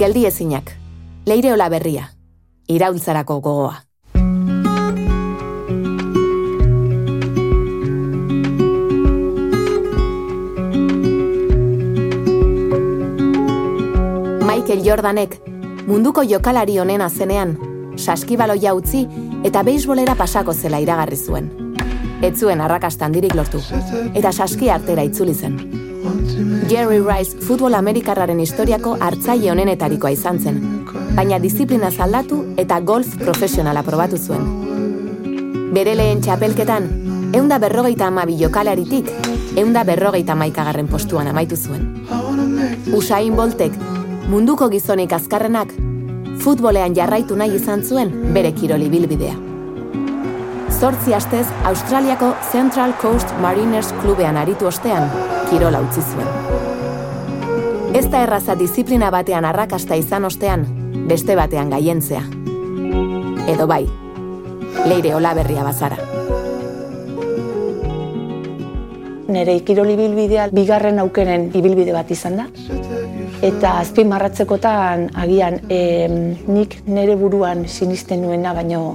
Geldi ezinak, leireola berria, iraultzarako gogoa. Michael Jordanek munduko jokalari honen azenean, saskibaloia utzi eta beisbolera pasako zela iragarri zuen. Ez zuen arrakastan dirik lortu, eta saski artera itzuli zen. Jerry Rice futbol amerikarraren historiako hartzaile honenetarikoa izan zen, baina disiplina zaldatu eta golf profesionala probatu zuen. Bere lehen txapelketan, eunda berrogeita amabi jokalaritik, eunda berrogeita maikagarren postuan amaitu zuen. Usain Boltek, munduko gizonik azkarrenak, futbolean jarraitu nahi izan zuen bere kiroli bilbidea. Zortzi astez, Australiako Central Coast Mariners klubean aritu ostean, kirola utzi zuen. Ez da erraza disiplina batean arrakasta izan ostean, beste batean gaientzea. Edo bai, leire hola berria bazara. Nere ikiroli bilbidea bigarren aukeren ibilbide bat izan da. Eta azpin marratzekotan agian nik nere buruan sinisten nuena, baino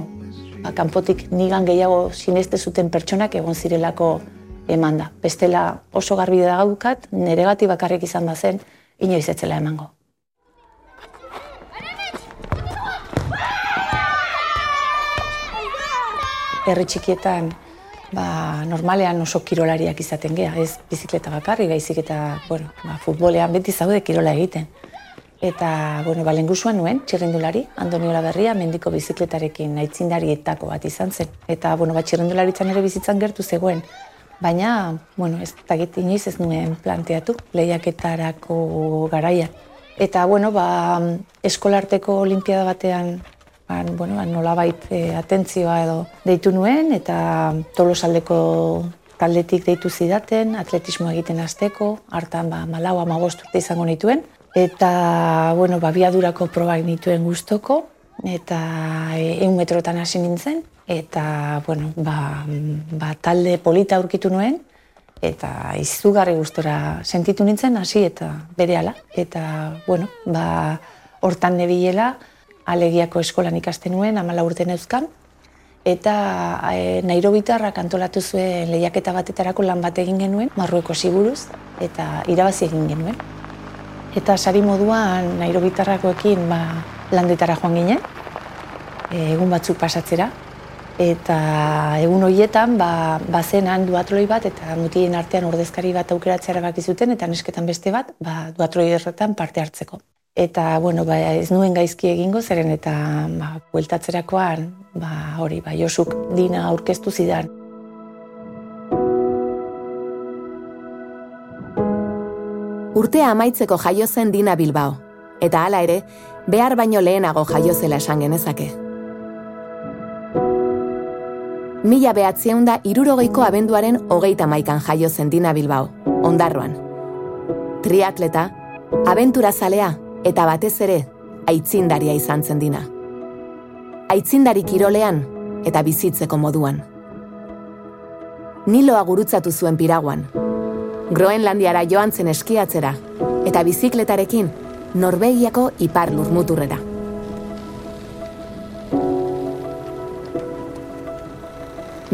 ba, kanpotik nigan gehiago sineste zuten pertsonak egon zirelako eman da. Bestela oso garbi da gaukat, nere gati bakarrik izan da zen, inoiz etzela emango. Herri txikietan, ba, normalean oso kirolariak izaten gea, ez bizikleta bakarri, baizik eta, bueno, ba, futbolean beti zaude kirola egiten. Eta, bueno, ba, nuen, txirrendulari, Andoniola Berria, mendiko bizikletarekin aitzindarietako bat izan zen. Eta, bueno, ba, txirrendularitzan ere bizitzan gertu zegoen. Baina, bueno, ez dakit inoiz ez nuen planteatu, lehiaketarako garaia. Eta, bueno, ba, eskolarteko olimpiada batean ban, bueno, ban, nolabait e, atentzioa edo deitu nuen, eta tolosaldeko taldetik deitu zidaten, atletismo egiten azteko, hartan ba, malau ama urte izango nituen, eta bueno, ba, biadurako probak nituen gustoko eta egun metrotan hasi nintzen, eta bueno, ba, ba, talde polita aurkitu nuen, eta izugarri gustora sentitu nintzen, hasi eta bere Eta, bueno, ba, hortan nebilela, alegiako eskolan ikasten nuen, amala urte neuzkan, eta e, Nairobitarrak antolatu zuen lehiaketa batetarako lan bat egin genuen, marrueko siguruz, eta irabazi egin genuen. Eta sari moduan Nairobitarrakoekin ba, landetara joan ginen, e, egun batzuk pasatzera, eta egun horietan ba, bazenan duatroi bat eta mutien artean ordezkari bat aukeratzea baki zuten eta nesketan beste bat ba, duatroi erretan parte hartzeko. Eta, bueno, ba, ez nuen gaizki egingo zeren eta ba, bueltatzerakoan, ba, hori, ba, Josuk dina aurkeztu zidan. Urtea amaitzeko jaio zen Dina Bilbao, eta hala ere, behar baino lehenago jaio zela esan genezake. Mila behatzeunda irurogeiko abenduaren hogeita maikan jaio zen Dina Bilbao, ondarroan. Triatleta, abentura zalea, eta batez ere aitzindaria izan zen dina. Aitzindari kirolean eta bizitzeko moduan. Niloa gurutzatu zuen piraguan. Groenlandiara joan zen eskiatzera eta bizikletarekin Norvegiako ipar lurmuturrera.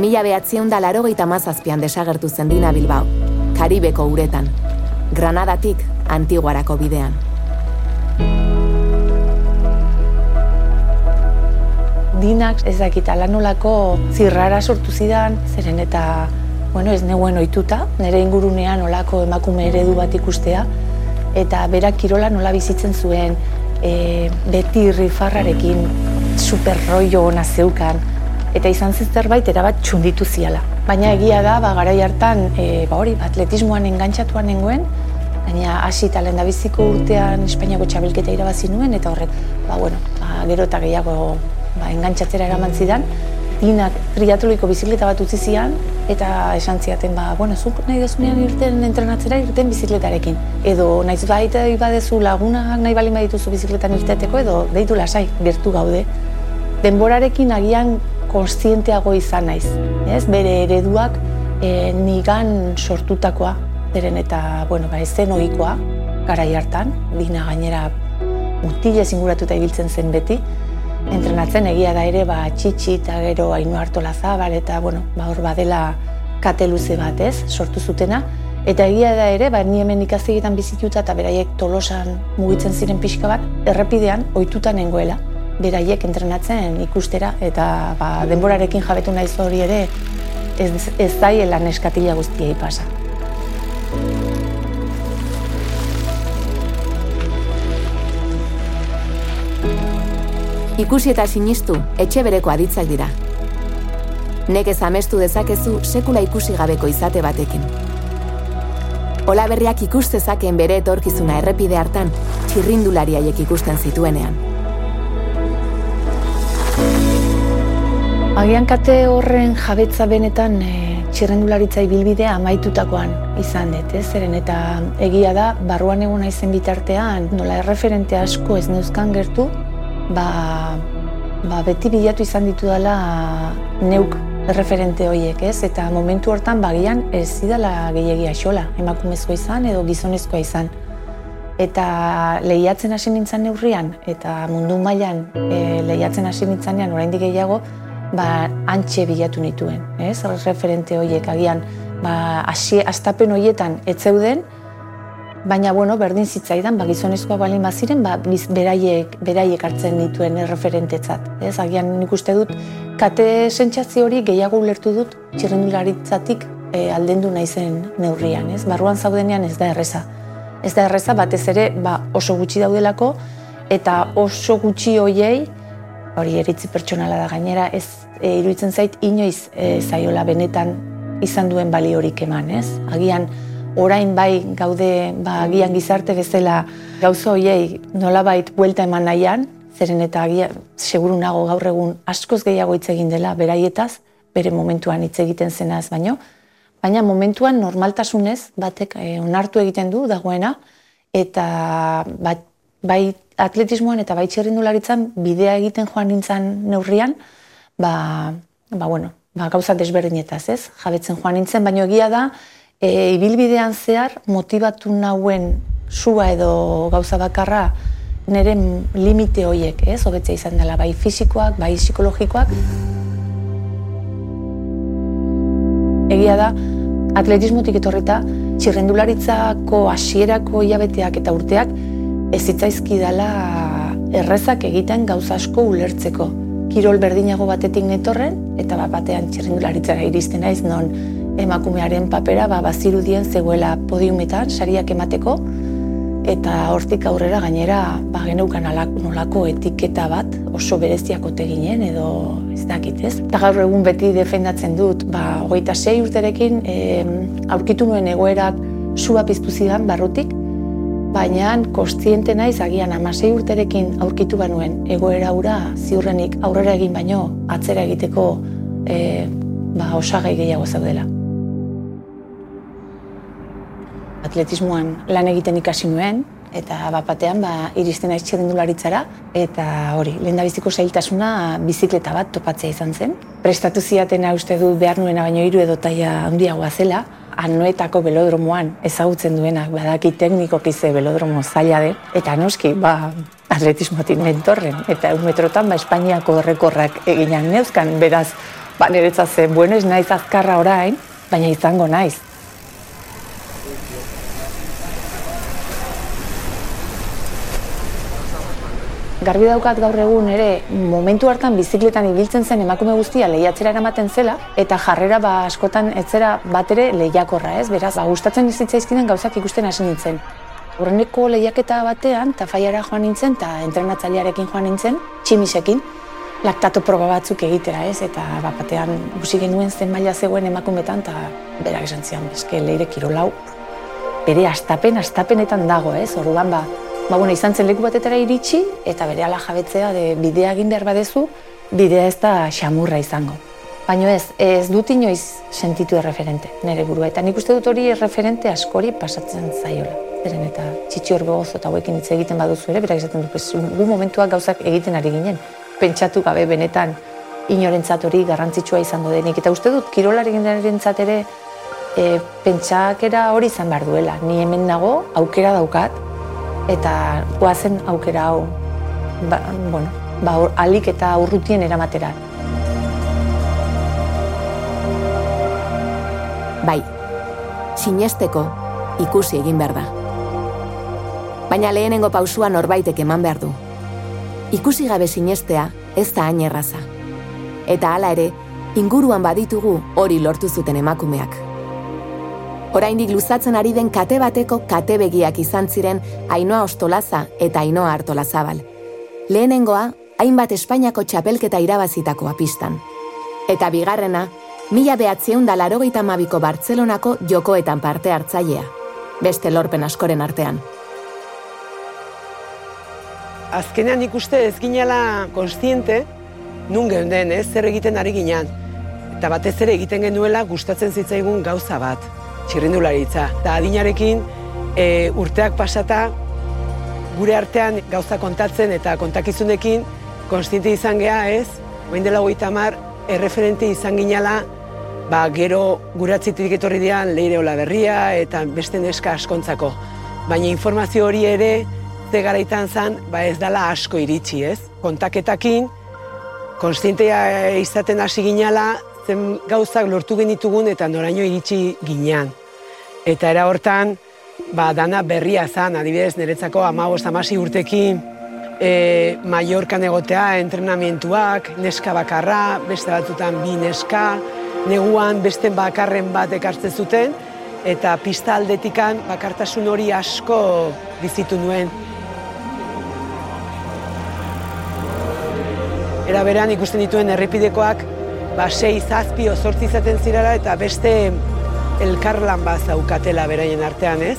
Mila behatzion da laro mazazpian desagertu zen dina Bilbao, Karibeko uretan, Granadatik Antiguarako bidean. dinak ez dakit alanolako zirrara sortu zidan, zeren eta bueno, ez neguen ohituta, nire ingurunean olako emakume eredu bat ikustea, eta berak kirola nola bizitzen zuen, e, beti rifarrarekin, superroio ona zeukan, eta izan zerbait erabat txunditu ziala. Baina egia da, ba, garai hartan, e, ba hori, atletismoan engantzatuan nengoen, baina hasi talen da biziko urtean Espainiako txabelketa irabazi nuen, eta horrek, ba, bueno, ba, gero eta gehiago ba, engantzatzera eraman zidan, dinak triatloiko bizikleta bat utzi zian, eta esan ziaten, ba, bueno, zuk nahi dezunean irten entrenatzera irten bizikletarekin. Edo naiz baita badezu lagunak nahi balin badituzu bizikletan irteteko, edo deitu lasai, gertu gaude. Denborarekin agian konstienteago izan naiz, ez? Bere ereduak e, nigan sortutakoa, beren eta, bueno, ba, ez zen ohikoa, garai hartan, dina gainera mutile zinguratuta ibiltzen zen beti, entrenatzen egia da ere ba, txitsi eta gero hainu hartola zabal eta bueno, ba, hor badela kate luze bat ez, sortu zutena. Eta egia da ere, ba, ni hemen ikazegetan bizituta eta beraiek tolosan mugitzen ziren pixka bat, errepidean ohituta nengoela beraiek entrenatzen ikustera eta ba, denborarekin jabetu naiz hori ere ez, ez zaiela neskatila guztiei pasa. Ikusi eta sinistu, etxe bereko aditzak dira. Nekez amestu dezakezu sekula ikusi gabeko izate batekin. Ola berriak ikustezakeen bere etorkizuna errepide hartan, txirrindulariaiek ikusten zituenean. Agian kate horren jabetza benetan e, txirrendularitza ibilbidea amaitutakoan izan dut, ez? Zeren eta egia da, barruan egun naizen bitartean, nola erreferente asko ez neuzkan gertu, ba, ba beti bilatu izan ditu dela neuk erreferente horiek, ez? Eta momentu hortan bagian ez zidala gehiagia xola, emakumezkoa izan edo gizonezkoa izan. Eta lehiatzen hasi nintzen neurrian, eta mundu mailan e, lehiatzen hasi nintzenean oraindik gehiago, ba, antxe bilatu nituen, ez? Referente horiek agian, ba, hasi astapen horietan ez zeuden, baina bueno, berdin zitzaidan, ba, gizonezkoa balin baziren, ba, biz, beraiek, beraiek hartzen dituen erreferentetzat, ez? Agian nik uste dut, kate sentsazio hori gehiago ulertu dut txirrendularitzatik e, aldendu naizen neurrian, ez? Barruan zaudenean ez da erreza. Ez da erreza batez ere, ba, oso gutxi daudelako, eta oso gutxi hoiei, hori eritzi pertsonala da gainera, ez e, iruditzen zait inoiz e, zaiola benetan izan duen baliorik eman, ez? Agian orain bai gaude, ba, agian gizarte bezala gauza hoiei nolabait buelta eman nahian, zeren eta agian seguru nago gaur egun askoz gehiago hitz egin dela beraietaz, bere momentuan hitz egiten zenaz baino, baina momentuan normaltasunez batek e, onartu egiten du dagoena eta bat, bai atletismoan eta bai txerrindularitzan bidea egiten joan nintzen neurrian, ba, ba, bueno, ba, gauza desberdinetaz, ez? Jabetzen joan nintzen, baina egia da, e, ibilbidean zehar motibatu nauen sua edo gauza bakarra nire limite horiek, ez? Hobetzea izan dela, bai fisikoak, bai psikologikoak. Egia da, atletismotik etorrita, txirrendularitzako hasierako hilabeteak eta urteak ez zitzaizki dela errezak egiten gauza asko ulertzeko. Kirol berdinago batetik netorren, eta bat batean txirrindularitzara iristen naiz, non emakumearen papera ba, bazirudien zegoela podiumetan, sariak emateko, eta hortik aurrera gainera ba, geneukan nolako etiketa bat oso bereziako teginen edo ez dakit ez. Eta gaur egun beti defendatzen dut, ba, hogeita sei urterekin e, aurkitu nuen egoerak sua piztu zidan barrutik, baina kostiente naiz agian amasei urterekin aurkitu banuen egoera hura ziurrenik aurrera egin baino atzera egiteko e, ba, osagai gehiago zaudela. Atletismoan lan egiten ikasi nuen, eta bapatean ba, iristen naiz txerrendularitzara, eta hori, lehen biziko zailtasuna bizikleta bat topatzea izan zen. Prestatu ziatena uste dut behar nuena baino hiru edo taia handiagoa zela, anuetako belodromoan ezagutzen duenak badaki teknikoki ze belodromo zaila de, eta noski, ba, atletismotik mentorren, eta un metrotan, ba, Espainiako errekorrak eginan neuzkan, beraz, ba, niretzat ze, bueno, naiz azkarra orain, baina izango naiz. Garbi daukat gaur egun ere momentu hartan bizikletan ibiltzen zen emakume guztia lehiatzera eramaten zela eta jarrera ba askotan etzera bat ere lehiakorra, ez? Beraz, ba gustatzen izitzaizkinen gauzak ikusten hasi nintzen. Horreneko lehiaketa batean tafaiara joan nintzen eta entrenatzailearekin joan nintzen, tximisekin, laktato proba batzuk egitera, ez? Eta bat batean busi genuen zen maila zegoen emakumetan eta berak esan zian, eske leire kirolau bere astapen, astapenetan dago, ez? Orduan ba, ba, bueno, izan zen leku batetara iritsi, eta bere ala jabetzea de bidea egin behar badezu, bidea ez da xamurra izango. Baina ez, ez dut inoiz sentitu erreferente, nire burua. Eta nik uste dut hori erreferente askori pasatzen zaiola. Zeren eta txitsi hor gozo eta hauekin hitz egiten baduzu ere, berak esaten du, gu momentuak gauzak egiten ari ginen. Pentsatu gabe benetan inorentzat hori garrantzitsua izango denik. Eta uste dut, kirolari gindarentzat ere, e, pentsakera hori izan behar duela. Ni hemen nago, aukera daukat, eta guazen aukera hau ba, bueno, ba, alik eta urrutien eramatera. Bai, sinesteko ikusi egin behar da. Baina lehenengo pausua norbaitek eman behar du. Ikusi gabe sinestea ez da hain erraza. Eta hala ere, inguruan baditugu hori lortu zuten emakumeak. Oraindik luzatzen ari den kate bateko kate begiak izan ziren Ainoa Ostolaza eta Ainoa Artolazabal. Lehenengoa, hainbat Espainiako txapelketa irabazitakoa pistan. Eta bigarrena, mila behatzieun da larogeita mabiko Bartzelonako jokoetan parte hartzailea. Beste lorpen askoren artean. Azkenean ikuste ez ginela konstiente, nun geunden, ez, zer egiten ari ginean. Eta batez ere egiten genuela gustatzen zitzaigun gauza bat, txirrindularitza. Eta adinarekin e, urteak pasata, gure artean gauza kontatzen eta kontakizunekin konstiente izan geha ez, oin dela goita mar, erreferente izan ginela ba, gero guratzitik etorri dian leire berria eta beste neska askontzako. Baina informazio hori ere, ze garaitan zan, ba ez dala asko iritsi, ez? Kontaketakin, konstientea izaten hasi ginala, zen gauzak lortu genitugun eta noraino iritsi ginean. Eta era hortan, ba, dana berria zan, adibidez, niretzako amabos amasi urtekin, e, Mallorcan egotea, entrenamientuak, neska bakarra, beste batzutan bi neska, neguan beste bakarren bat ekartzen zuten, eta pista aldetikan bakartasun hori asko bizitu nuen. Era berean ikusten dituen errepidekoak, ba, sei zazpi ozortzi izaten zirara eta beste elkarlan bat zaukatela beraien artean, ez?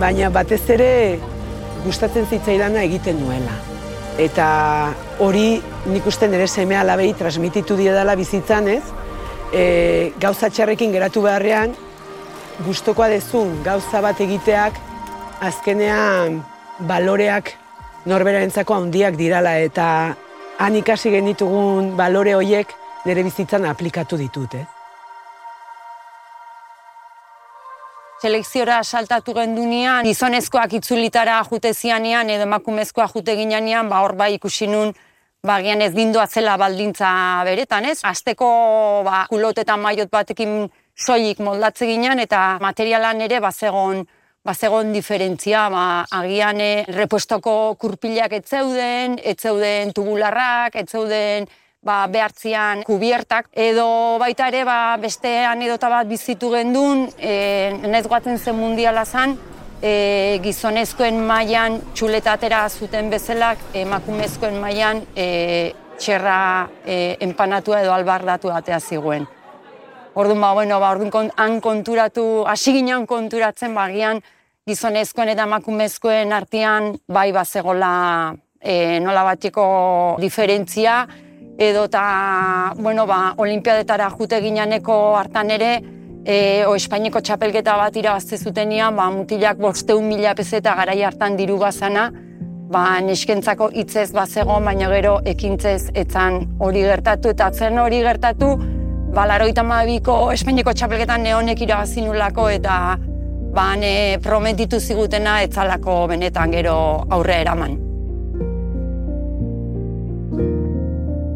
Baina batez ere gustatzen zitzaidana egiten nuela. Eta hori nik uste nire semea labei transmititu diedala bizitzan, ez? e, gauza txarrekin geratu beharrean, gustokoa dezun gauza bat egiteak, azkenean baloreak norberarentzako handiak dirala eta han ikasi genitugun balore horiek nire bizitzan aplikatu ditut, eh? Selekziora saltatu gendunean, gizonezkoak itzulitara jute zianean edo emakumezkoa jute ginean, ba hor bai ikusi nun bagian ez dindoa zela baldintza beretan, ez? Azteko ba, kulot eta maiot batekin soilik moldatze ginen eta materialan ere bazegon bazegon diferentzia, ba, agian eh, repuestoko kurpilak etzeuden, etzeuden tubularrak, etzeuden ba, behartzian kubiertak, edo baita ere ba, beste anedota bat bizitu gendun, e, nez guatzen zen mundiala zan, e, gizonezkoen mailan txuletatera zuten bezalak emakumezkoen mailan e, txerra e, enpanatua edo albardatu batea ziguen. Orduan, ba, bueno, ba, orduan han konturatu, hasi ginen konturatzen, bagian gizonezkoen eta emakumezkoen artean bai bazegola e, nola batiko diferentzia, edo eta, bueno, ba, olimpiadetara jute gineneko hartan ere, e, o Espainiko txapelketa bat irabazte zutenean, ba, mutilak bosteun mila pezeta garai hartan diru bazana, ba, neskentzako hitzez bazego, baina gero ekintzez etzan hori gertatu, eta zen hori gertatu, ba, laroita mabiko Espainiko txapelketan neonek irabazinulako, eta ba, ne, prometitu zigutena etzalako benetan gero aurre eraman.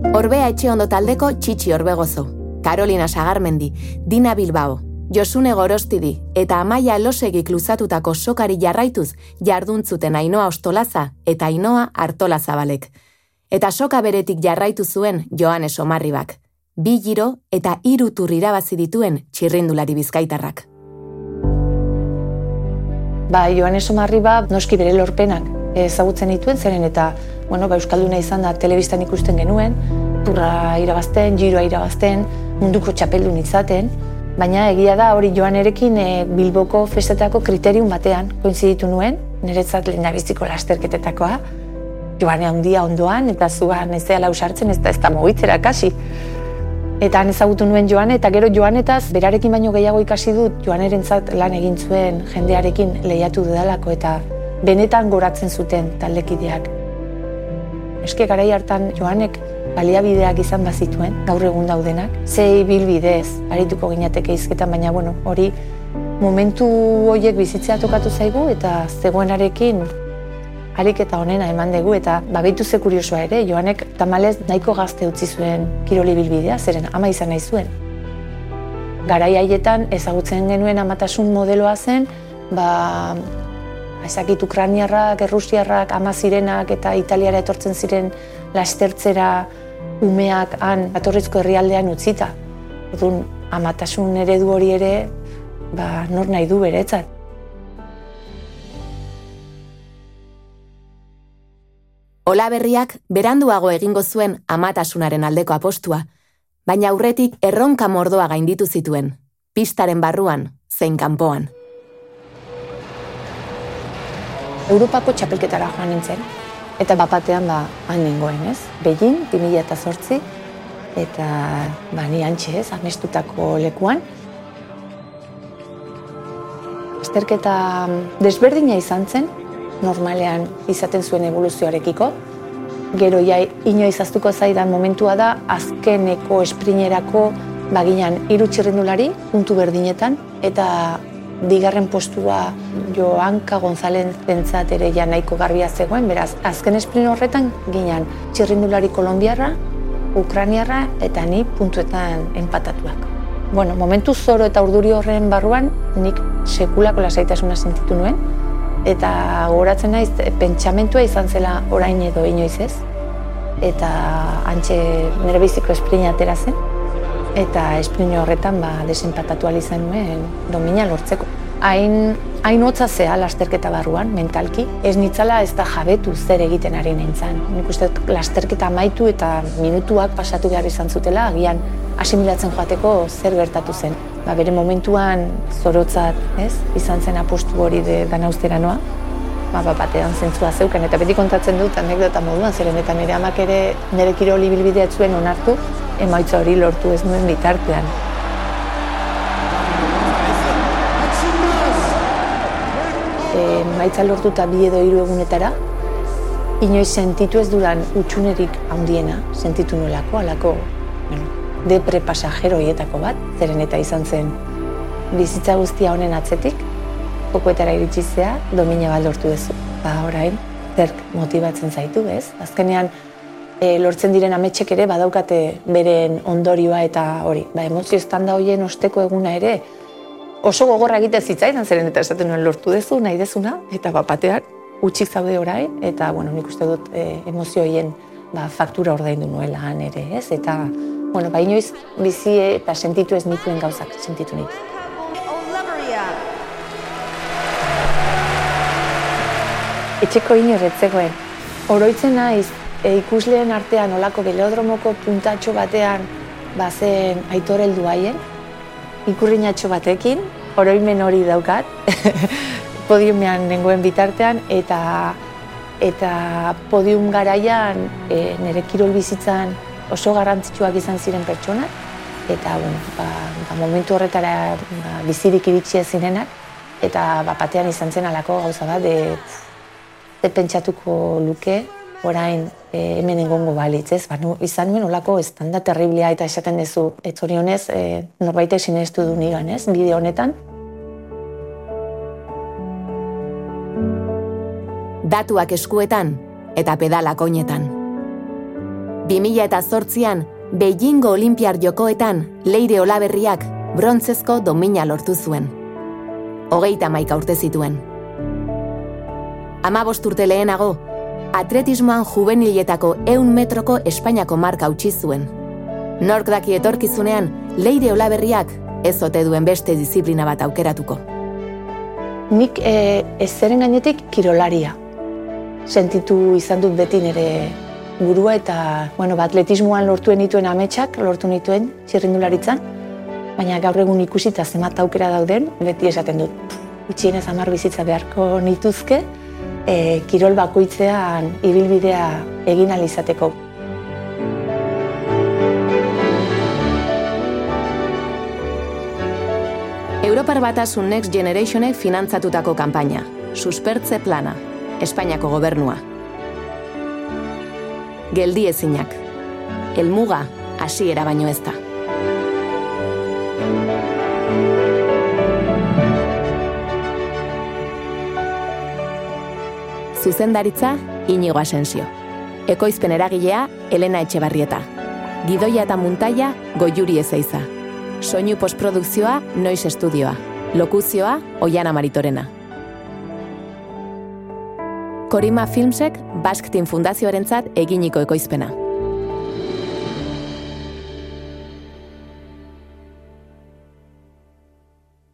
Orbea etxe ondo taldeko txitsi orbegozo. Carolina Sagarmendi, Dina Bilbao, Josune Gorostidi eta Amaia Losegik luzatutako sokari jarraituz jarduntzuten Ainoa Ostolaza eta Ainoa Artolazabalek. Eta soka beretik jarraitu zuen Joanes Omarribak. Bi giro eta hiru tur irabazi dituen txirrindulari bizkaitarrak. Ba, Joanes Omarriba noski bere lorpenak ezagutzen dituen zeren eta bueno, ba, Euskalduna izan da telebistan ikusten genuen, turra irabazten, giroa irabazten, munduko txapeldun izaten, baina egia da hori joan erekin e, Bilboko festeteako kriterium batean koinziditu nuen, niretzat lehen biziko lasterketetakoa, joan handia ondoan, eta zuan ez dela usartzen, ez da ez da mogitzera kasi. Eta han ezagutu nuen joan, eta gero joanetaz berarekin baino gehiago ikasi dut joan erentzat lan egin zuen jendearekin lehiatu dudalako eta benetan goratzen zuten taldekideak. Eske garai hartan joanek baliabideak izan bazituen, gaur egun daudenak, zei bilbidez, arituko ginateke izketan, baina bueno, hori momentu horiek bizitzea tokatu zaigu eta zegoenarekin ariketa honena eman dugu eta babitu ze kuriosoa ere, joanek tamalez nahiko gazte utzi zuen kiroli bilbidea, zeren ama izan nahi zuen. Garai haietan ezagutzen genuen amatasun modeloa zen, ba, ezakit Ukraniarrak, Errusiarrak, ama zirenak eta Italiara etortzen ziren lastertzera umeak han atorrizko herrialdean utzita. Orduan, amatasun eredu hori ere, ba, nor nahi du beretzat. Ola berriak beranduago egingo zuen amatasunaren aldeko apostua, baina aurretik erronka mordoa gainditu zituen, pistaren barruan, zein kanpoan. Europako txapelketara joan nintzen, eta bapatean ba, han nengoen, ez? Begin, 2008 eta ba, ni antxe, ez, amestutako lekuan. Azterketa desberdina izan zen, normalean izaten zuen evoluzioarekiko. Gero ja inoiz aztuko zaidan momentua da azkeneko esprinerako baginan hiru txirrindulari puntu berdinetan eta bigarren postua Joanka Gonzalen zentzat ere ja nahiko garbia zegoen, beraz, azken esprin horretan ginen txirrindulari kolombiarra, ukraniarra eta ni puntuetan enpatatuak. Bueno, momentu zoro eta urduri horren barruan nik sekulako lasaitasuna sentitu nuen, eta goratzen naiz pentsamentua izan zela orain edo inoiz ez eta antxe nire biziko esprin atera zen eta esprin horretan ba, desenpatatu izan nuen domina lortzeko. Hain, hain hotza zea lasterketa barruan, mentalki, ez nitzala ez da jabetu zer egiten ari nintzen. Nik uste lasterketa amaitu eta minutuak pasatu behar izan zutela, agian asimilatzen joateko zer gertatu zen ba, bere momentuan zorotzat, ez? Izan zen apostu hori de danaustera noa. Ba, ba, batean zentzua zeuken, eta beti kontatzen dut anekdota moduan, zeren eta nire amak ere nire kiroli bilbidea zuen onartu, emaitza hori lortu ez nuen bitartean. E, emaitza lortu eta bi edo hiru egunetara, inoiz sentitu ez dudan utxunerik handiena, sentitu nolako, alako, bueno, depre pasajero hietako bat, zeren eta izan zen bizitza guztia honen atzetik, pokoetara iritsi zea, domina bat lortu duzu. Ba, orain, zerk motibatzen zaitu, ez? Azkenean, e, lortzen diren ametxek ere badaukate beren ondorioa eta hori. Ba, emozio estanda hoien osteko eguna ere, oso gogorra egite zitzaidan, zeren eta esaten nuen lortu duzu, nahi dezuna, eta bapatean, utxik zaude orain, eta, bueno, nik uste dut e, emozio hoien ba, faktura ordaindu nuela ere, ez? Eta, bueno, ba, inoiz bizi eta sentitu ez nituen gauzak, sentitu nitu. Etxeko inorretzegoen, oroitzen naiz, e, ikusleen artean olako belodromoko puntatxo batean bazen aitor heldu haien, ikurrinatxo batekin, oroimen hori daukat, podiumean nengoen bitartean, eta eta podium garaian e, nire kirol bizitzan oso garrantzitsuak izan ziren pertsona, eta bueno, ba, ba, momentu horretara ba, bizirik iritsi zirenak, eta ba, batean izan zen alako gauza bat, de, de pentsatuko luke, orain e, hemen egongo balitz, ez? Ba, nu, izan nuen olako estanda terriblia eta esaten duzu, ez hori honez, e, norbaitek sinestu du nigan, ez? Bide honetan. Datuak eskuetan eta pedalak oinetan. 2000 eta zortzian, Beijingo Olimpiar jokoetan Leire Olaberriak brontzezko domina lortu zuen. Hogeita maika urte zituen. Ama urte lehenago, atletismoan juveniletako eun metroko Espainiako marka utzi zuen. Nork daki etorkizunean, Leire Olaberriak ez ote duen beste disiplina bat aukeratuko. Nik e, ez zeren gainetik kirolaria. Sentitu izan dut beti nire burua eta bueno, ba, atletismoan lortuen dituen ametsak lortu nituen txirrindularitzan, baina gaur egun ikusita zemat aukera dauden, beti esaten dut, utxienez amar bizitza beharko nituzke, e, kirol bakoitzean ibilbidea egin alizateko. Europar Batasun Next Generationek finantzatutako kanpaina, suspertze plana, Espainiako gobernua geldi ezinak. Elmuga hasiera baino ez da. Zuzendaritza, Inigo Asensio. Ekoizpen eragilea, Elena Etxebarrieta. Gidoia eta muntaia, Goiuri Ezeiza. Soinu postprodukzioa, Noiz Estudioa. Lokuzioa, Oiana Maritorena. Korima Filmsek Team Fundazioarentzat eginiko ekoizpena.